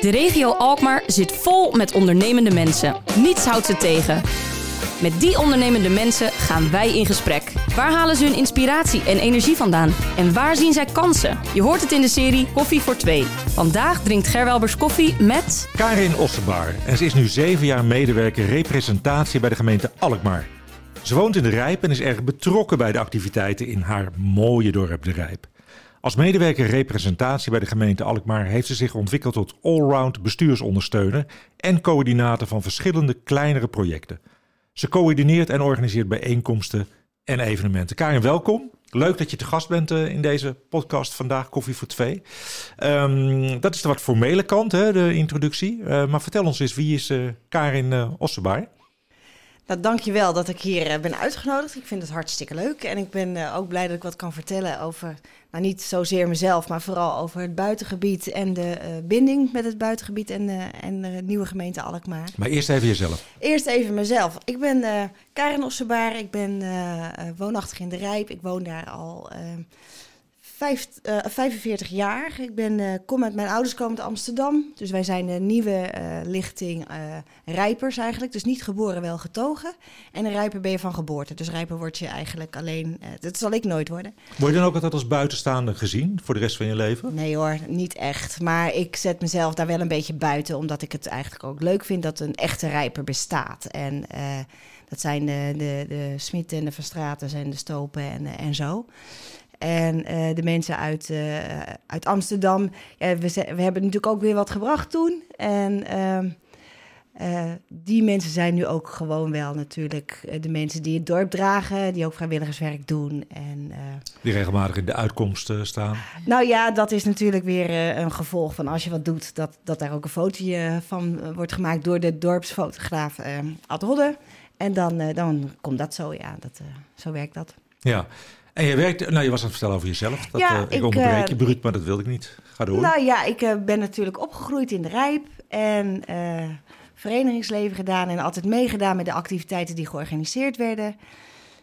De regio Alkmaar zit vol met ondernemende mensen. Niets houdt ze tegen. Met die ondernemende mensen gaan wij in gesprek. Waar halen ze hun inspiratie en energie vandaan? En waar zien zij kansen? Je hoort het in de serie Koffie voor Twee. Vandaag drinkt Gerwelbers koffie met... Karin Ossenbaar en ze is nu zeven jaar medewerker representatie bij de gemeente Alkmaar. Ze woont in de Rijp en is erg betrokken bij de activiteiten in haar mooie dorp de Rijp. Als medewerker representatie bij de gemeente Alkmaar heeft ze zich ontwikkeld tot allround bestuursondersteuner en coördinator van verschillende kleinere projecten. Ze coördineert en organiseert bijeenkomsten en evenementen. Karin, welkom. Leuk dat je te gast bent uh, in deze podcast vandaag, Koffie voor Twee. Um, dat is de wat formele kant, hè, de introductie. Uh, maar vertel ons eens, wie is uh, Karin uh? Nou, dankjewel dat ik hier ben uitgenodigd. Ik vind het hartstikke leuk. En ik ben ook blij dat ik wat kan vertellen over, nou niet zozeer mezelf, maar vooral over het buitengebied en de uh, binding met het buitengebied en, uh, en de nieuwe gemeente Alkmaar. Maar eerst even jezelf. Eerst even mezelf. Ik ben uh, Karin Ossebaar. Ik ben woonachtig in de Rijp. Ik woon daar al vijf, uh, 45 jaar. Ik ben, uh, kom met mijn ouders komen uit Amsterdam. Dus wij zijn de nieuwe uh, lichting rijpers eigenlijk. Dus niet geboren, wel getogen. En een rijper ben je van geboorte. Dus rijper word je eigenlijk alleen... dat zal ik nooit worden. Word je dan ook altijd als buitenstaander gezien voor de rest van je leven? Nee hoor, niet echt. Maar ik zet mezelf daar wel een beetje buiten. Omdat ik het eigenlijk ook leuk vind dat een echte rijper bestaat. En dat zijn de, de, de Smitten en de Verstraten en de Stopen en, en zo. En uh, de mensen uit, uh, uit Amsterdam. Ja, we, we, hebben natuurlijk ook weer wat gebracht toen. En uh, die mensen zijn nu ook gewoon wel natuurlijk de mensen die het dorp dragen. Die ook vrijwilligerswerk doen. En, die regelmatig in de uitkomsten staan. Nou ja, dat is natuurlijk weer een gevolg van als je wat doet. Dat, dat daar ook een fotootje van wordt gemaakt door de dorpsfotograaf Ad Hodde. En dan, dan komt dat zo, ja. Dat, zo werkt dat. Ja, en je werkt, nou je was aan het vertellen over jezelf. Dat, ja, uh, ik, ik onderbreek je bruut, maar dat wilde ik niet. Ga door. Nou ja, ik uh, ben natuurlijk opgegroeid in de Rijp en uh, verenigingsleven gedaan en altijd meegedaan met de activiteiten die georganiseerd werden.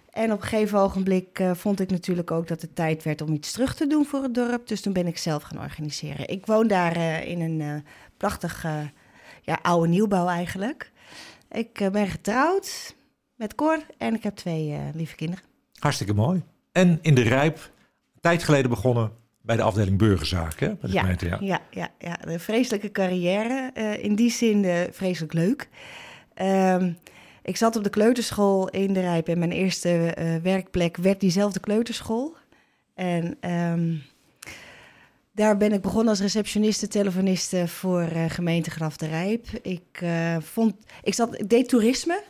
En op een gegeven ogenblik vond ik natuurlijk ook dat het tijd werd om iets terug te doen voor het dorp. Dus toen ben ik zelf gaan organiseren. Ik woon daar in een prachtig ja, oude nieuwbouw eigenlijk. Ik ben getrouwd met Cor en ik heb twee lieve kinderen. Hartstikke mooi. En in de Rijp, een tijd geleden begonnen bij de afdeling burgerzaken. Bij de ja, gemeente, ja. Ja, ja, ja, een vreselijke carrière. Uh, in die zin uh, vreselijk leuk. Uh, ik zat op de kleuterschool in de Rijp en mijn eerste uh, werkplek werd diezelfde kleuterschool. En um, daar ben ik begonnen als receptioniste, telefoniste voor gemeente Graf de Rijp. Ik, vond, ik, zat, ik deed toerisme.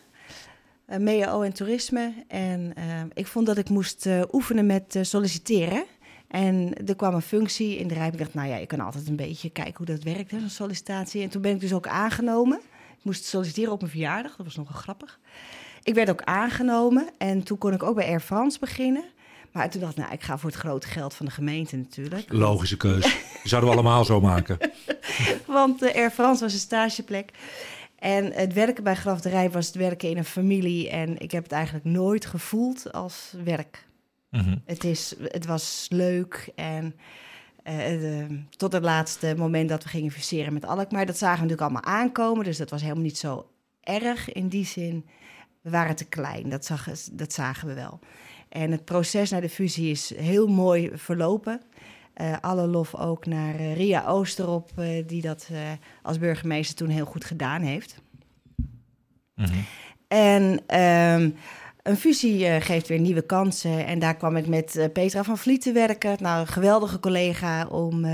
Uh, MEO en toerisme. En uh, ik vond dat ik moest uh, oefenen met solliciteren. En er kwam een functie in de rij. Ik dacht, nou ja, ik kan altijd een beetje kijken hoe dat werkt, zo'n sollicitatie. En toen ben ik dus ook aangenomen. Ik moest solliciteren op mijn verjaardag, dat was nogal grappig. Ik werd ook aangenomen en toen kon ik ook bij Air France beginnen. Maar toen dacht ik, nou, ik ga voor het grote geld van de gemeente natuurlijk. Logische keuze. Die zouden we allemaal zo maken. Want Air France was een stageplek. En het werken bij Grafderij was het werken in een familie. En ik heb het eigenlijk nooit gevoeld als werk. Mm-hmm. Het, is, het was leuk en uh, de, tot het laatste moment dat we gingen fuseren met Alkmaar. Dat zagen we natuurlijk allemaal aankomen, dus dat was helemaal niet zo erg in die zin. We waren te klein, dat, zag, dat zagen we wel. En het proces naar de fusie is heel mooi verlopen. Uh, alle lof ook naar uh, Ria Oosterop, uh, die dat als burgemeester toen heel goed gedaan heeft. Mm-hmm. En um, een fusie geeft weer nieuwe kansen. En daar kwam ik met Petra van Vliet te werken. Nou, een geweldige collega om,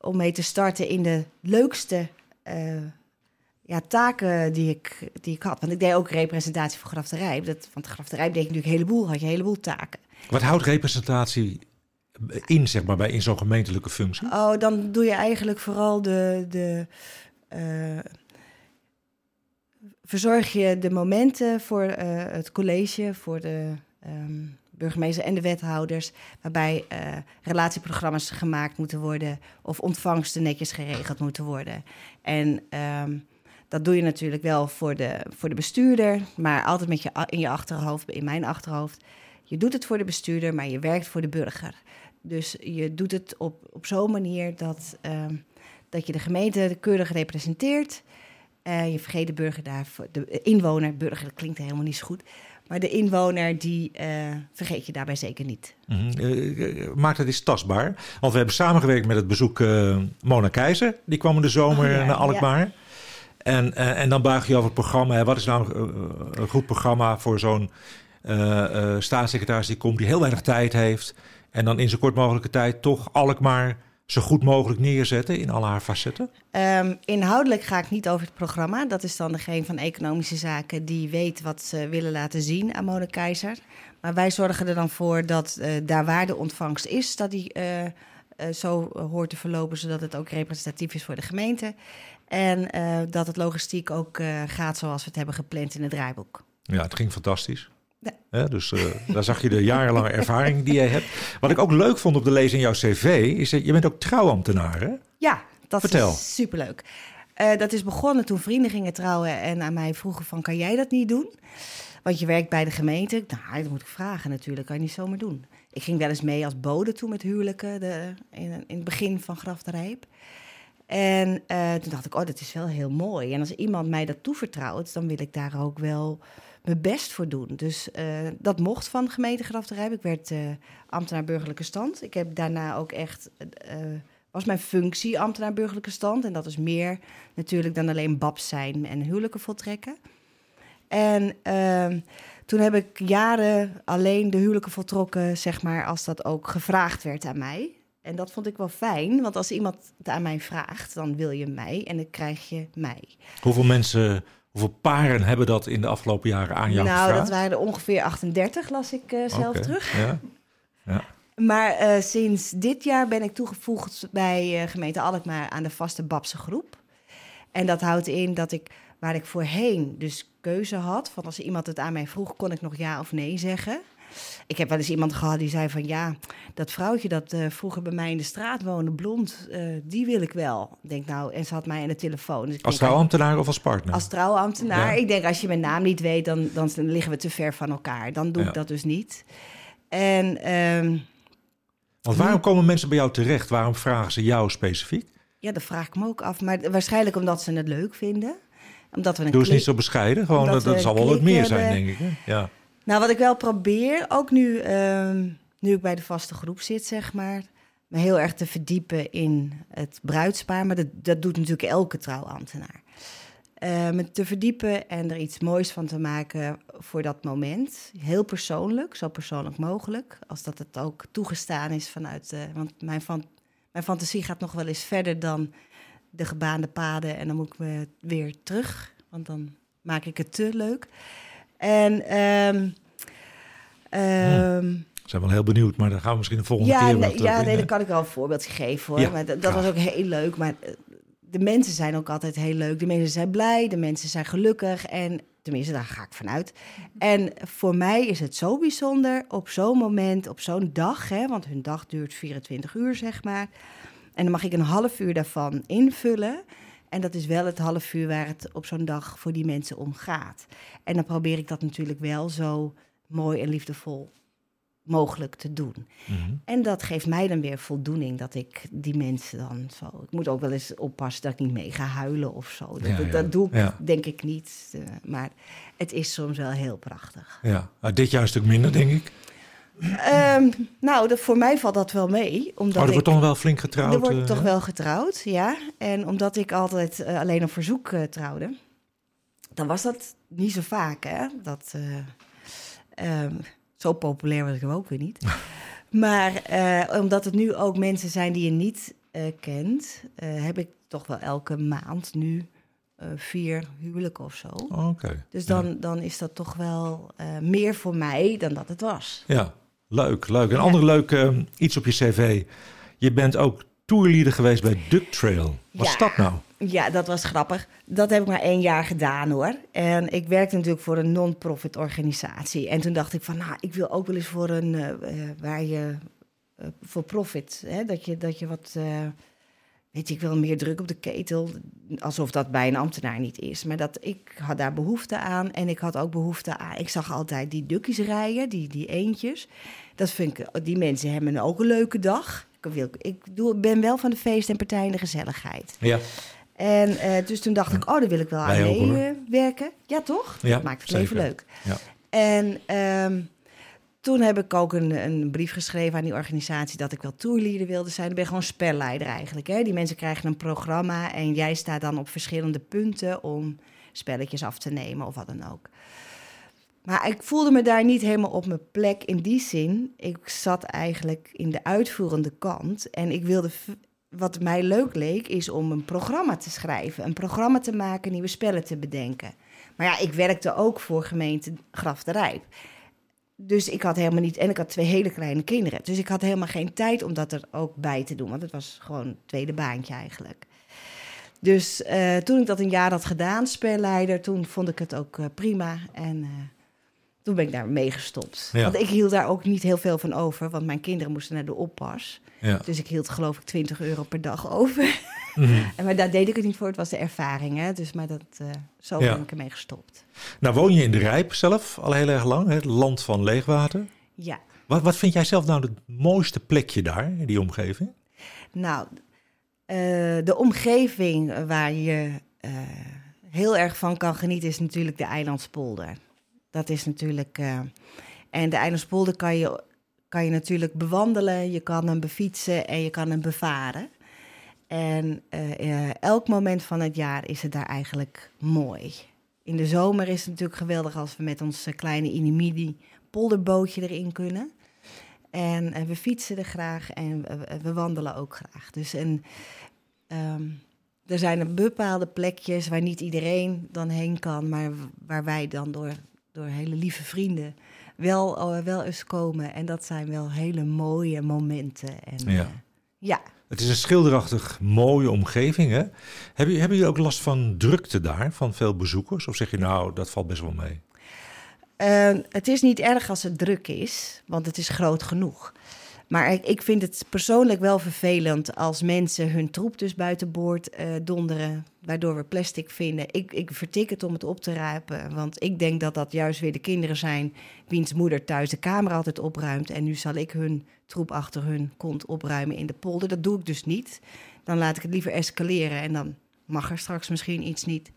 om mee te starten in de leukste ja, taken die ik, die ik had. Want ik deed ook representatie voor Graf de Rijp. Dat, want Graf de Rijp deed ik natuurlijk een heleboel, had je een heleboel taken. Wat houdt representatie in, zeg maar, bij in zo'n gemeentelijke functie? Oh, dan doe je eigenlijk vooral de. de uh, verzorg je de momenten voor uh, het college, voor de um, burgemeester en de wethouders, waarbij uh, relatieprogramma's gemaakt moeten worden of ontvangsten netjes geregeld moeten worden. En um, dat doe je natuurlijk wel voor de, voor de bestuurder, maar altijd met je in je achterhoofd, in mijn achterhoofd. Je doet het voor de bestuurder, maar je werkt voor de burger. Dus je doet het op, op zo'n manier dat, uh, dat je de gemeente keurig representeert. Uh, je vergeet de burger daar, de inwoner, burger, dat klinkt helemaal niet zo goed. Maar de inwoner, die uh, vergeet je daarbij zeker niet. Mm -hmm. maakt het eens tastbaar. Want we hebben samengewerkt met het bezoek Mona Keizer. Die kwam in de zomer oh, naar Alkmaar. Ja. En, en dan buig je over het programma. Wat is nou een goed programma voor zo'n staatssecretaris die komt... die heel weinig tijd heeft... en dan in zo kort mogelijke tijd toch Alkmaar zo goed mogelijk neerzetten in al haar facetten? Um, inhoudelijk ga ik niet over het programma. Dat is dan degene van Economische Zaken die weet wat ze willen laten zien aan Mona Keizer. Maar wij zorgen er dan voor dat uh, daar waar de ontvangst is, dat die uh, uh, zo hoort te verlopen, zodat het ook representatief is voor de gemeente. En dat het logistiek ook gaat zoals we het hebben gepland in het draaiboek. Ja, het ging fantastisch. Dus uh, daar zag je de jarenlange ervaring die jij hebt. Wat ik ook leuk vond op de lezen in jouw cv, is dat je bent ook trouwambtenaar, hè? Ja, dat Vertel. is superleuk. Uh, dat is begonnen toen vrienden gingen trouwen en aan mij vroegen van, kan jij dat niet doen? Want je werkt bij de gemeente. Nou, dat moet ik vragen natuurlijk, kan je niet zomaar doen. Ik ging wel eens mee als bode toen met huwelijken de, in, in het begin van Graf de Rijp. En uh, toen dacht ik, oh, dat is wel heel mooi. En als iemand mij dat toevertrouwt, dan wil ik daar ook wel mijn best voor doen. Dus uh, dat mocht van gemeente Grafterijp. Ik werd uh, ambtenaar burgerlijke stand. Ik heb daarna ook echt... Uh, was mijn functie ambtenaar burgerlijke stand. En dat is meer natuurlijk dan alleen babs zijn en huwelijken voltrekken. En ehm, toen heb ik jaren alleen de huwelijken voltrokken, zeg maar, als dat ook gevraagd werd aan mij. En dat vond ik wel fijn, want als iemand het aan mij vraagt, dan wil je mij en dan krijg je mij. Hoeveel mensen Hoeveel paren hebben dat in de afgelopen jaren aan jou nou, gevraagd? Nou, dat waren er ongeveer 38, las ik uh, zelf okay. terug. Ja. ja. Maar uh, sinds dit jaar ben ik toegevoegd bij uh, gemeente Alkmaar aan de vaste Babse groep. En dat houdt in dat ik, waar ik voorheen dus keuze had... van als iemand het aan mij vroeg, kon ik nog ja of nee zeggen... Ik heb wel eens iemand gehad die zei van ja, dat vrouwtje dat uh, vroeger bij mij in de straat woonde, blond, uh, die wil ik wel. Ik denk nou, en ze had mij aan de telefoon. Dus als trouwambtenaar of als partner? Als trouwambtenaar. Ja. Ik denk als je mijn naam niet weet, dan, dan liggen we te ver van elkaar. Dan doe ja. ik dat dus niet. En. Um, Want waarom komen mensen bij jou terecht? Waarom vragen ze jou specifiek? Ja, dat vraag ik me ook af. Maar waarschijnlijk omdat ze het leuk vinden. Omdat we een Doe eens niet zo bescheiden. Gewoon, dat, dat zal wel wat meer hebben. zijn, denk ik. Hè? Ja. Nou, wat ik wel probeer, ook nu, um, nu ik bij de vaste groep zit, zeg maar, me heel erg te verdiepen in het bruidspaar. Maar dat, dat doet natuurlijk elke trouwambtenaar. Uh, me te verdiepen en er iets moois van te maken voor dat moment. Heel persoonlijk, zo persoonlijk mogelijk. Als dat het ook toegestaan is vanuit. Uh, want mijn, mijn fantasie gaat nog wel eens verder dan de gebaande paden. En dan moet ik me weer terug, want dan maak ik het te leuk. En um, um, we zijn wel heel benieuwd, maar dan gaan we misschien de volgende ja, keer nee, wat Ja, nee, dan kan ik wel een voorbeeldje geven hoor. Ja, maar dat, dat was ook heel leuk. Maar eh, de mensen zijn ook altijd heel leuk. De mensen zijn blij, de mensen zijn gelukkig. En tenminste, daar ga ik vanuit. En voor mij is het zo bijzonder op zo'n moment, op zo'n dag. Hè, want hun dag duurt 24 uur, zeg maar. En dan mag ik een half uur daarvan invullen. En dat is wel het half uur waar het op zo'n dag voor die mensen om gaat. En dan probeer ik dat natuurlijk wel zo mooi en liefdevol mogelijk te doen. Mhm. En dat geeft mij dan weer voldoening dat ik die mensen dan zo. Ik moet ook wel eens oppassen dat ik niet mee ga huilen of zo. Dat, Ja, dat, ja. dat doe ik Ja. denk ik niet. eh, maar het is soms wel heel prachtig. Ja, nou, dit jaar een stuk minder, denk ik. Ehm, nou, dat, voor mij valt dat wel mee. Omdat Maar er ik, wordt toch wel flink getrouwd. er wordt eh, toch wel getrouwd, ja. En omdat ik altijd eh, alleen op verzoek eh, trouwde, dan was dat niet zo vaak, hè. Dat, eh, ehm, zo populair was ik hem ook weer niet. maar omdat het nu ook mensen zijn die je niet kent, heb ik toch wel elke maand nu vier huwelijken of zo. Oh, Oké. Dus Ja. dan, dan is dat toch wel meer voor mij dan dat het was. Ja, leuk, leuk. Een ander leuk eh, iets op je cv. Je bent ook tourleader geweest bij Duck Trail. Wat is Ja. dat nou? Ja, dat was grappig. Dat heb ik maar één jaar gedaan hoor. En ik werkte natuurlijk voor een non-profit organisatie. En toen dacht ik van, nou, ik wil ook wel eens voor een, eh, waar je, eh, voor profit, hè, dat, je, dat je wat, weet ik wel, meer druk op de ketel. Alsof dat bij een ambtenaar niet is. Maar dat, ik had daar behoefte aan. En ik had ook behoefte aan, ik zag altijd die dukkies rijden, die, die eentjes. Dat vind ik, die mensen hebben ook een leuke dag. wil, ik doe, ben wel van de feest en partij en de gezelligheid. Ja. En uh, dus toen dacht ik, oh, daar wil ik wel aan meewerken. Ja, toch? Ja, dat maakt het leven leuk. Ja. En um, toen heb ik ook een, een, brief geschreven aan die organisatie dat ik wel tourleader wilde zijn. Ik ben gewoon spelleider eigenlijk. Hè? Die mensen krijgen een programma en jij staat dan op verschillende punten om spelletjes af te nemen of wat dan ook. Maar ik voelde me daar niet helemaal op mijn plek in die zin. Ik zat eigenlijk in de uitvoerende kant en ik wilde. Wat mij leuk leek, is om een programma te schrijven, een programma te maken, nieuwe spellen te bedenken. Maar ja, ik werkte ook voor gemeente Graf de Rijp. Dus ik had helemaal niet. En ik had twee hele kleine kinderen. Dus ik had helemaal geen tijd om dat er ook bij te doen. Want het was gewoon een tweede baantje eigenlijk. Dus uh, toen ik dat een jaar had gedaan, spelleider, toen vond ik het ook uh, prima. En uh, toen ben ik daar mee gestopt. Ja. Want ik hield daar ook niet heel veel van over, want mijn kinderen moesten naar de oppas. Ja. Dus ik hield geloof ik 20 euro per dag over. Mhm. maar daar deed ik het niet voor, het was de ervaring. Hè? Dus maar dat, zo Ja. ben ik ermee gestopt. Nou woon je in de Rijp zelf al heel erg lang, het land van leegwater. Ja, Wat, wat vind jij zelf nou het mooiste plekje daar, in die omgeving? nou, eh, de omgeving waar je eh, heel erg van kan genieten is natuurlijk de Eilandspolder. Dat is natuurlijk. eh, en de Eilandspolder kan je, kan je natuurlijk bewandelen, je kan hem befietsen en je kan hem bevaren. En eh, elk moment van het jaar is het daar eigenlijk mooi. In de zomer is het natuurlijk geweldig als we met ons eh, kleine Inimidi polderbootje erin kunnen. En eh, we fietsen er graag en we, we wandelen ook graag. Dus en, ehm, er zijn er bepaalde plekjes waar niet iedereen dan heen kan, maar waar wij dan door, door hele lieve vrienden wel, wel eens komen. En dat zijn wel hele mooie momenten. En, Ja. ja. Het is een schilderachtig mooie omgeving. Hè? Hebben, hebben jullie ook last van drukte daar, van veel bezoekers? Of zeg je nou, dat valt best wel mee? Eh, het is niet erg als het druk is, want het is groot genoeg. Maar ik, vind het persoonlijk wel vervelend als mensen hun troep dus buitenboord eh donderen, waardoor we plastic vinden. Ik, ik vertik het om het op te ruimen, want ik denk dat dat juist weer de kinderen zijn wiens moeder thuis de kamer altijd opruimt. En nu zal ik hun troep achter hun kont opruimen in de polder. Dat doe ik dus niet. Dan laat ik het liever escaleren en dan mag er straks misschien iets niet.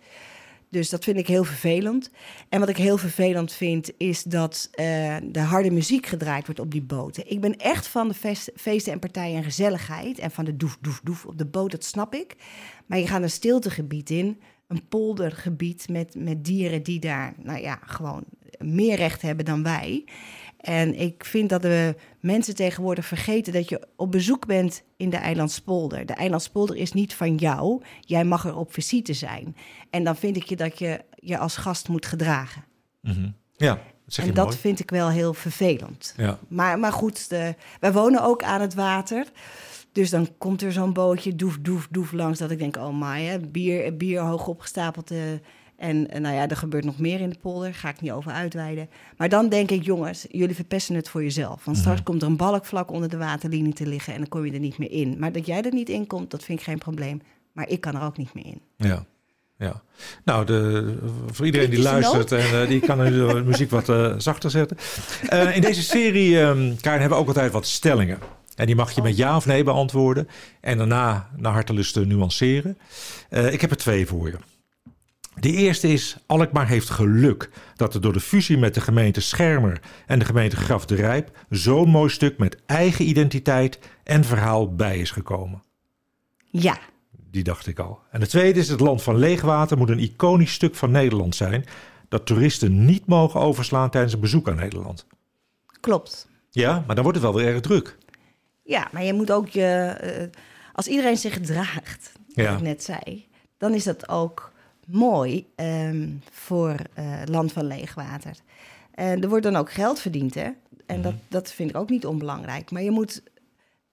Dus dat vind ik heel vervelend. En wat ik heel vervelend vind, is dat eh, de harde muziek gedraaid wordt op die boten. Ik ben echt van de feesten en partijen en gezelligheid. En van de doef, doef, doef op de boot, dat snap ik. Maar je gaat een stiltegebied in, een poldergebied met, met dieren die daar, nou ja, gewoon meer recht hebben dan wij. En ik vind dat de mensen tegenwoordig vergeten dat je op bezoek bent in de Eilandspolder. De Eilandspolder is niet van jou. Jij mag er op visite zijn. En dan vind ik je dat je je als gast moet gedragen. Mhm. Ja, dat zeg je en dat mooi. vind ik wel heel vervelend. Ja. Maar, maar goed, de, wij wonen ook aan het water. Dus dan komt er zo'n bootje doef, doef, doef langs. Dat ik denk, oh my, hè, bier, bier hoog opgestapeld. eh, en eh, nou ja, er gebeurt nog meer in de polder. Ga ik niet over uitweiden. Maar dan denk ik, jongens, jullie verpesten het voor jezelf. Want straks Mhm. komt er een balk vlak onder de waterlinie te liggen. En dan kom je er niet meer in. Maar dat jij er niet in komt, dat vind ik geen probleem. Maar ik kan er ook niet meer in. Ja. Ja, nou, de, voor iedereen die luistert en eh, die kan nu de muziek wat eh, zachter zetten. In deze serie, Karin, hebben we ook altijd wat stellingen. En die mag je met ja of nee beantwoorden. En daarna naar hartelust nuanceren. Ik heb er twee voor je. De eerste is, Alkmaar heeft geluk dat er door de fusie met de gemeente Schermer en de gemeente Graf de Rijp zo'n mooi stuk met eigen identiteit en verhaal bij is gekomen. Ja, Die dacht ik al. En de tweede is: het land van leegwater moet een iconisch stuk van Nederland zijn. dat toeristen niet mogen overslaan tijdens een bezoek aan Nederland. klopt. Ja, maar dan wordt het wel weer erg druk. Ja, maar je moet ook je. eh, als iedereen zich gedraagt, wat Ja. ik net zei, dan is dat ook mooi ehm, voor eh, land van leegwater. En er wordt dan ook geld verdiend, hè? En dat, dat vind ik ook niet onbelangrijk. Maar je moet.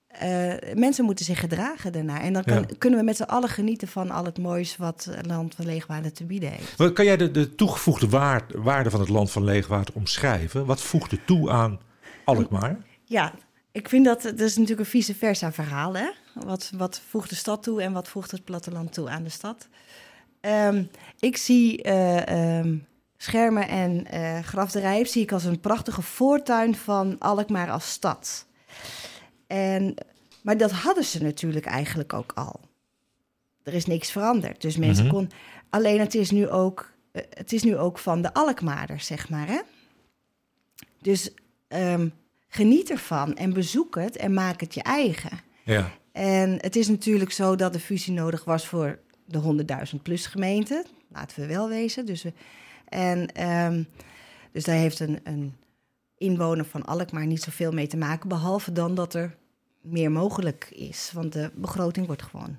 eh, mensen moeten zich gedragen daarna. En dan kan, Ja. kunnen we met z'n allen genieten van al het moois wat het land van leegwater te bieden heeft. Wat- Kan jij de, de toegevoegde waar- waarde van het land van leegwater omschrijven? Wat voegt het toe aan Alkmaar? Ja, ik vind dat, dat is natuurlijk een vice versa verhaal. Hè? Wat, wat voegt de stad toe en wat voegt het platteland toe aan de stad? Ehm, ik zie eh, ehm, Schermen en Graf de Rijp zie ik als een prachtige voortuin van Alkmaar als stad. En Maar dat hadden ze natuurlijk eigenlijk ook al. Er is niks veranderd. Dus mensen Mhm. kon. Alleen het is nu ook. eh, Het is nu ook van de Alkmaarders, zeg maar. Hè? Dus ehm, geniet ervan en bezoek het en maak het je eigen. Ja. En het is natuurlijk zo dat de fusie nodig was voor de 100.000 plus gemeenten. Laten we wel wezen. Dus, we, en, ehm, dus daar heeft een, een inwoner van Alkmaar niet zoveel mee te maken. Behalve dan dat er meer mogelijk is. Want de begroting wordt gewoon.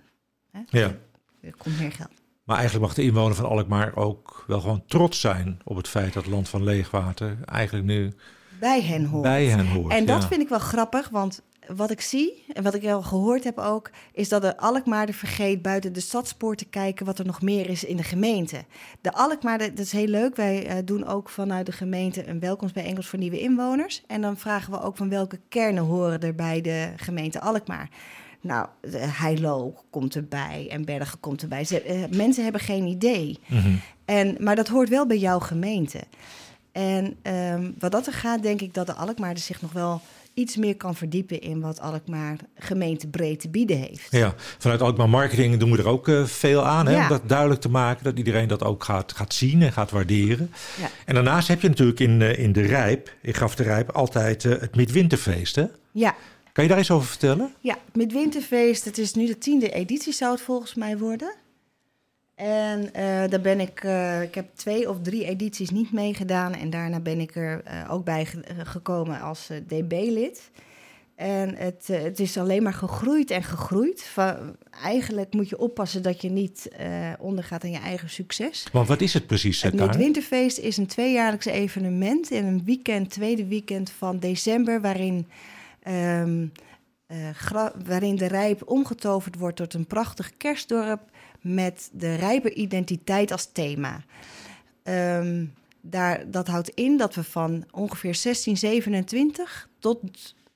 Hè? ja. Er komt meer geld. Maar eigenlijk mag de inwoner van Alkmaar ook wel gewoon trots zijn op het feit dat land van leegwater eigenlijk nu Bij hen hoort. bij hen hoort. En dat ja. vind ik wel grappig, want wat ik zie en wat ik al gehoord heb ook, is dat de Alkmaarder vergeet buiten de stadspoort te kijken wat er nog meer is in de gemeente. De Alkmaarder, dat is heel leuk. Wij eh, doen ook vanuit de gemeente een welkomstbijeenkomst voor nieuwe inwoners. En dan vragen we ook van welke kernen horen er bij de gemeente Alkmaar. Nou, Heilo komt erbij en Bergen komt erbij. Ze, eh, mensen hebben geen idee. Mhm. En, maar dat hoort wel bij jouw gemeente. En ehm, wat dat er gaat, denk ik dat de Alkmaarder zich nog wel iets meer kan verdiepen in wat Alkmaar gemeentebreed te bieden heeft. Ja, vanuit Alkmaar Marketing doen we er ook eh, veel aan. Hè, Ja. Om dat duidelijk te maken, dat iedereen dat ook gaat, gaat zien en gaat waarderen. Ja. En daarnaast heb je natuurlijk in, eh, in de Rijp, in Graf de Rijp, altijd eh, het Midwinterfeest. Hè? Ja, Kan je daar iets over vertellen? ja, met Winterfeest, het is nu de tiende editie zou het volgens mij worden. En eh, daar ben ik, eh, ik heb twee of drie edities niet meegedaan. En daarna ben ik er eh, ook bij ge- gekomen als DB-lid. En het, het is alleen maar gegroeid en gegroeid. Eigenlijk moet je oppassen dat je niet ondergaat aan je eigen succes. Want wat is het precies, Het? Midwinterfeest is een tweejaarlijks evenement in een weekend, tweede weekend van december, waarin, ehm, eh, waarin de Rijp omgetoverd wordt tot een prachtig kerstdorp met de Rijper identiteit als thema. Ehm, daar, dat houdt in dat we van ongeveer 1627 tot,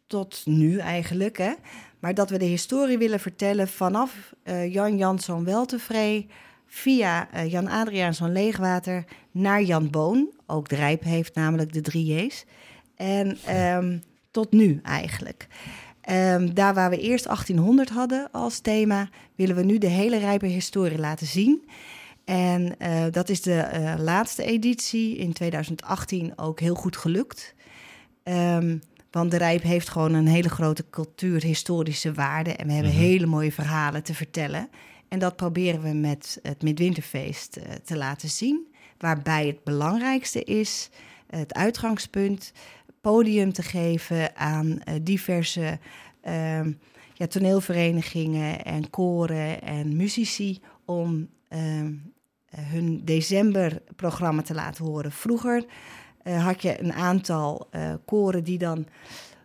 tot nu eigenlijk, hè, maar dat we de historie willen vertellen vanaf eh, Jan Janszoon Weltevree via eh, Jan Adriaanszoon Leegwater naar Jan Boon. Ook de Rijp heeft namelijk de drie J's. En ehm, tot nu eigenlijk. Ehm, daar waar we eerst 1800 hadden als thema, willen we nu de hele Rijper historie laten zien. En eh, dat is de eh, laatste editie in 2018 ook heel goed gelukt. Ehm, want de Rijp heeft gewoon een hele grote cultuur-historische waarde. En we hebben Mhm. hele mooie verhalen te vertellen. En dat proberen we met het Midwinterfeest eh, te laten zien. Waarbij het belangrijkste is, het uitgangspunt, podium te geven aan eh, diverse ehm, ja, toneelverenigingen en koren en muzici om ehm, hun decemberprogramma te laten horen. Vroeger eh, had je een aantal eh, koren die dan,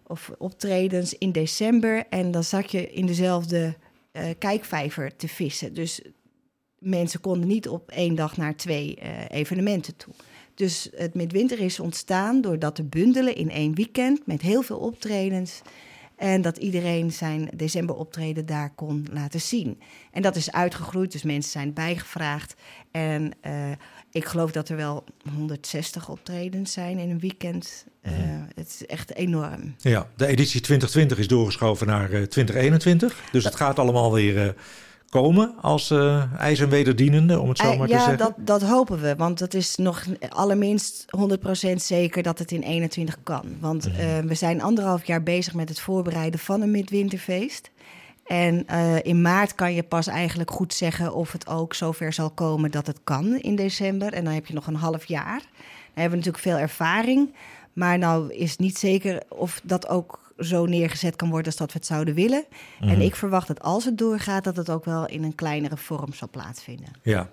of optredens in december, en dan zat je in dezelfde kijkvijver te vissen. Dus mensen konden niet op één dag naar twee evenementen toe. Dus het midwinter is ontstaan door dat te bundelen in één weekend met heel veel optredens. En dat iedereen zijn decemberoptreden daar kon laten zien. En dat is uitgegroeid, dus mensen zijn bijgevraagd. En eh, ik geloof dat er wel 160 optredens zijn in een weekend. Eh, het is echt enorm. Ja, de editie 2020 is doorgeschoven naar eh, 2021. Dus het gaat allemaal weer eh, komen als eh ijs en wederdienende, om het zo Eh, maar te ja, zeggen. dat, dat hopen we. Want het is nog allerminst 100% zeker dat het in 21 kan. Want Mhm. eh, we zijn anderhalf jaar bezig met het voorbereiden van een midwinterfeest. En in maart kan je pas eigenlijk goed zeggen of het ook zover zal komen dat het kan in december. En dan heb je nog een half jaar. Dan hebben we natuurlijk veel ervaring. Maar nou is niet zeker of dat ook zo neergezet kan worden als dat we het zouden willen. Mhm. En ik verwacht dat als het doorgaat, dat het ook wel in een kleinere vorm zal plaatsvinden. Ja.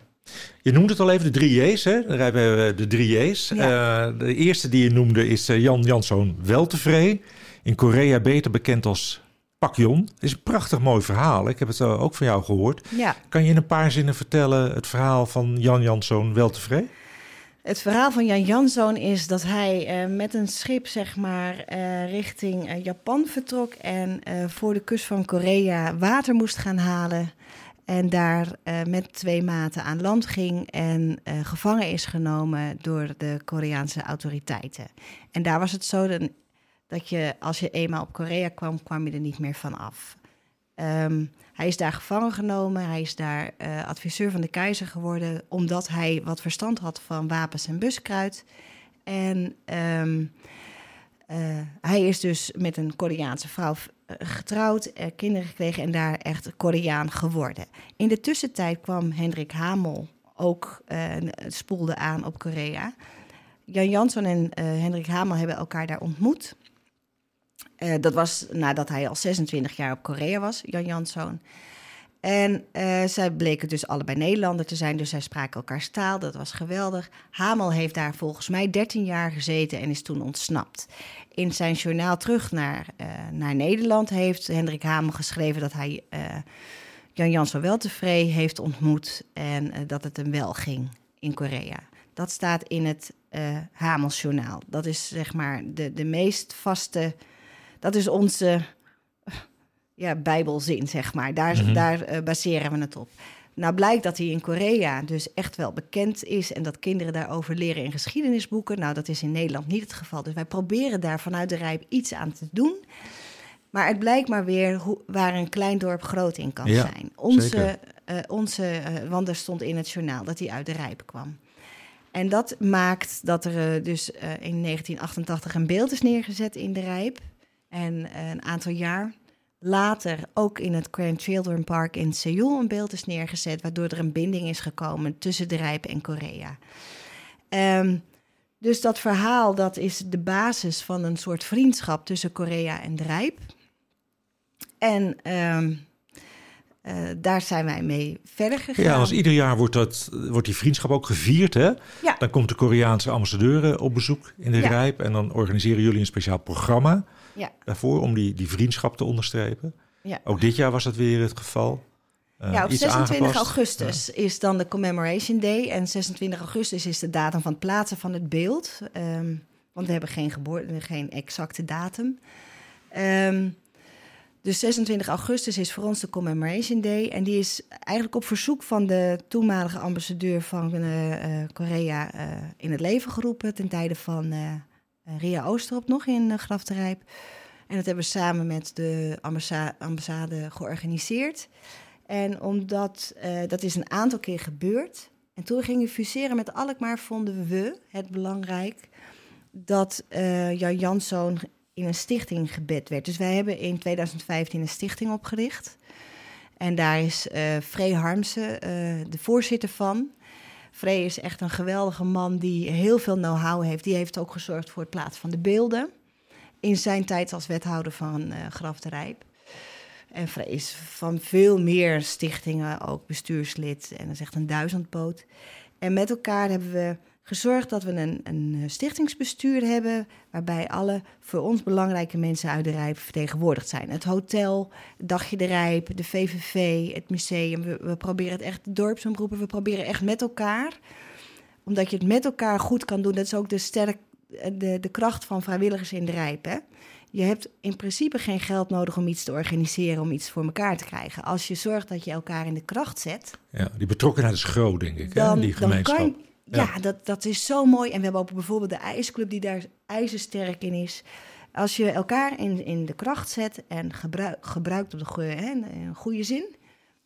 Je noemde het al even, de drie J's. Hè? Daar hebben we de drie J's. Ja. Eh, de eerste die je noemde is eh, Jan Janszoon Weltevree. In Korea beter bekend als Pakjon. Het is een prachtig mooi verhaal. Ik heb het eh, ook van jou gehoord. Ja. Kan je in een paar zinnen vertellen het verhaal van Jan Janszoon Weltevree? Het verhaal van Jan Janszoon is dat hij eh, met een schip zeg maar, eh, richting eh, Japan vertrok en voor de kust van Korea water moest gaan halen. En daar met twee maten aan land ging en gevangen is genomen door de Koreaanse autoriteiten. En daar was het zo dat, dat je, als je eenmaal op Korea kwam, kwam je er niet meer van af. Ehm, hij is daar gevangen genomen. Hij is daar uh, adviseur van de keizer geworden, omdat hij wat verstand had van wapens en buskruid. En ehm, uh, hij is dus met een Koreaanse vrouw getrouwd, uh, kinderen gekregen en daar echt Koreaan geworden. In de tussentijd kwam Hendrik Hamel ook, spoelde aan op Korea. Jan Jansson en Hendrik Hamel hebben elkaar daar ontmoet. Dat was nadat hij al 26 jaar op Korea was, Jan Jansson. En uh, zij bleken dus allebei Nederlander te zijn, dus zij spraken elkaars taal. Dat was geweldig. Hamel heeft daar volgens mij 13 jaar gezeten en is toen ontsnapt. In zijn journaal terug naar, uh, naar Nederland heeft Hendrik Hamel geschreven dat hij Jan Jansson wel tevreden heeft ontmoet en dat het hem wel ging in Korea. Dat staat in het Hamelsjournaal. Dat is zeg maar de, de meest vaste. Dat is onze ja, bijbelzin, zeg maar. Daar, mhm. daar uh, baseren we het op. Nou blijkt dat hij in Korea dus echt wel bekend is en dat kinderen daarover leren in geschiedenisboeken. Nou, dat is in Nederland niet het geval. Dus wij proberen daar vanuit de Rijp iets aan te doen. Maar het blijkt maar weer hoe, waar een klein dorp groot in kan zijn. Onze, uh, onze uh, want er stond in het journaal dat hij uit de Rijp kwam. En dat maakt dat er dus in 1988 een beeld is neergezet in de Rijp. En een aantal jaar later ook in het Grand Children Park in Seoul een beeld is neergezet, waardoor er een binding is gekomen tussen de Rijp en Korea. Um, dus dat verhaal dat is de basis van een soort vriendschap tussen Korea en de Rijp. En um, uh, daar zijn wij mee verder gegaan. Ja, als ieder jaar wordt, dat, wordt die vriendschap ook gevierd. Hè? Ja. Dan komt de Koreaanse ambassadeur op bezoek in de ja. Rijp. En dan organiseren jullie een speciaal programma ja. daarvoor om die, die vriendschap te onderstrepen. Ja. Ook dit jaar was dat weer het geval. Uh, ja, op 26 aangepast. augustus ja. is dan de Commemoration Day. En 26 augustus is de datum van het plaatsen van het beeld. Um, want we hebben geen, geboorte, geen exacte datum. Um, dus 26 augustus is voor ons de Commemoration Day. En die is eigenlijk op verzoek van de toenmalige ambassadeur van uh, uh, Korea in het leven geroepen. ten tijde van Ria Oosterop nog in uh, Graf. En dat hebben we samen met de ambassade, georganiseerd. En omdat uh, dat is een aantal keer gebeurd. En toen gingen we fuseren met Alkmaar, vonden we het belangrijk dat uh, Jan Janszoon in een stichting gebed werd. Dus wij hebben in 2015 een stichting opgericht. En daar is uh, Free Harmsen de voorzitter van. Frey is echt een geweldige man die heel veel know-how heeft. Die heeft ook gezorgd voor het plaatsen van de beelden. In zijn tijd als wethouder van uh, Graf de Rijp. En Frey is van veel meer stichtingen ook bestuurslid. En dat is echt een duizendpoot. En met elkaar hebben we gezorgd dat we een, een stichtingsbestuur hebben. waarbij alle voor ons belangrijke mensen uit de Rijp vertegenwoordigd zijn. Het hotel, Dagje de Rijp, de VVV, het museum. We, we proberen het echt, de dorpsomroepen, we proberen echt met elkaar. Omdat je het met elkaar goed kan doen. Dat is ook de, sterk, de, de kracht van vrijwilligers in de Rijp. Hè? Je hebt in principe geen geld nodig om iets te organiseren, om iets voor elkaar te krijgen. Als je zorgt dat je elkaar in de kracht zet. Ja, die betrokkenheid is groot, denk ik, dan, hè, die gemeenschap. Dan kan, ja, dat, dat is zo mooi. En we hebben ook bijvoorbeeld de ijsclub die daar ijzersterk in is. Als je elkaar in, in de kracht zet en gebruik, gebruikt op de goede, hè, een goede zin,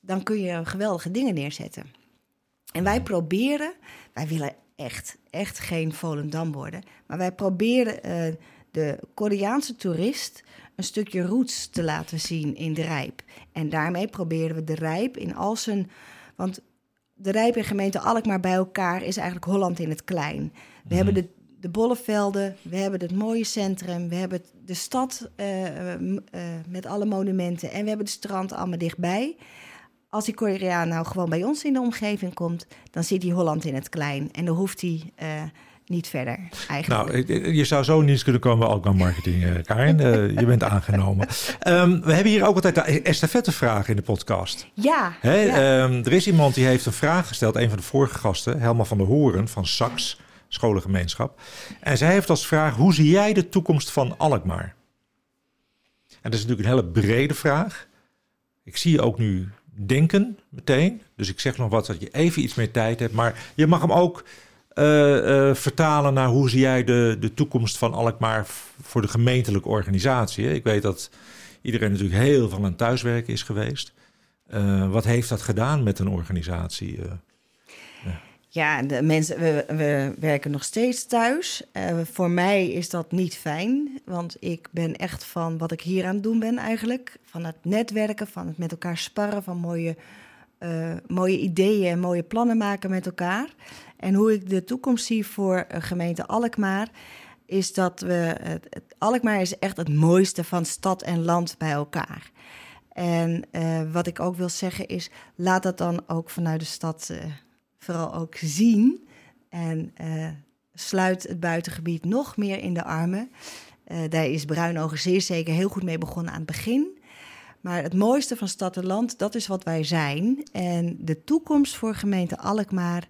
dan kun je geweldige dingen neerzetten. En wij proberen, wij willen echt, echt geen Volendam worden, maar wij proberen uh, de Koreaanse toerist een stukje roots te laten zien in de Rijp. En daarmee proberen we de Rijp in al zijn. Want de Rijp en gemeente Alkmaar bij elkaar is eigenlijk Holland in het klein. We mm. hebben de, de bollevelden, we hebben het mooie centrum, we hebben de stad uh, uh, met alle monumenten en we hebben het strand allemaal dichtbij. Als die Koreaan nou gewoon bij ons in de omgeving komt, dan zit hij Holland in het klein en dan hoeft hij uh, niet verder eigenlijk. Nou, je zou zo niet kunnen komen bij Alkmaar Marketing, uh, Karin. Uh, je bent aangenomen. Um, we hebben hier ook altijd de estafettevraag in de podcast. Ja. Hè, ja. Um, er is iemand die heeft een vraag gesteld, een van de vorige gasten, Helma van der Horen van Sax, scholengemeenschap. En zij heeft als vraag, hoe zie jij de toekomst van Alkmaar? En dat is natuurlijk een hele brede vraag. Ik zie je ook nu denken meteen. Dus ik zeg nog wat dat je even iets meer tijd hebt. Maar je mag hem ook vertalen naar hoe zie jij de, de toekomst van Alkmaar voor de gemeentelijke organisatie. Ik weet dat iedereen natuurlijk heel veel aan thuiswerken is geweest. Uh, wat heeft dat gedaan met een organisatie? Ja. de mensen, we, we, werken nog steeds thuis. Voor mij is dat niet fijn, want ik ben echt van wat ik hier aan het doen ben eigenlijk. Van het netwerken, van het met elkaar sparren, van mooie, mooie ideeën en mooie plannen maken met elkaar. En hoe ik de toekomst zie voor gemeente Alkmaar is dat we. Alkmaar is echt het mooiste van stad en land bij elkaar. En uh, wat ik ook wil zeggen is, laat dat dan ook vanuit de stad uh, vooral ook zien. En sluit het buitengebied nog meer in de armen. daar is Bruinogen zeer zeker heel goed mee begonnen aan het begin. Maar het mooiste van stad en land, dat is wat wij zijn. En de toekomst voor gemeente Alkmaar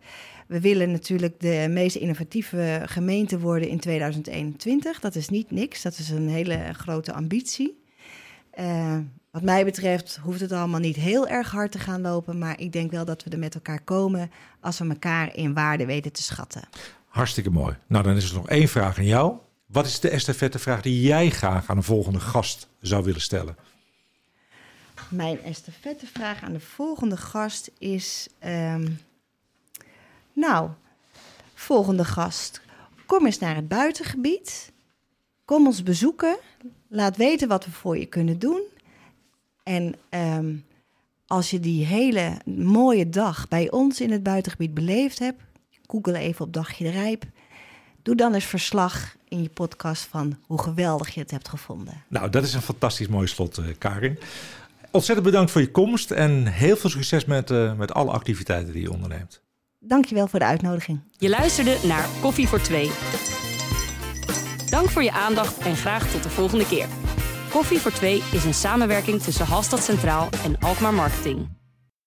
we willen natuurlijk de meest innovatieve gemeente worden in 2021. Dat is niet niks, dat is een hele grote ambitie. Uh, wat mij betreft hoeft het allemaal niet heel erg hard te gaan lopen, maar ik denk wel dat we er met elkaar komen als we elkaar in waarde weten te schatten. Hartstikke mooi. Nou, dan is er nog één vraag aan jou. Wat is de estafette vraag die jij graag aan een volgende gast zou willen stellen? Mijn estafette vraag aan de volgende gast is: um, nou, volgende gast. Kom eens naar het buitengebied. Kom ons bezoeken. Laat weten wat we voor je kunnen doen. En ehm, als je die hele mooie dag bij ons in het buitengebied beleefd hebt, google even op Dagje de Rijp. Doe dan eens verslag in je podcast van hoe geweldig je het hebt gevonden. Nou, dat is een fantastisch mooi slot, uh, Karin. Ontzettend bedankt voor je komst en heel veel succes met, uh, met alle activiteiten die je onderneemt. Dankjewel voor de uitnodiging. Je luisterde naar Koffie voor Twee. Dank voor je aandacht en graag tot de volgende keer. Koffie voor Twee is een samenwerking tussen Halstad Centraal en Alkmaar Marketing.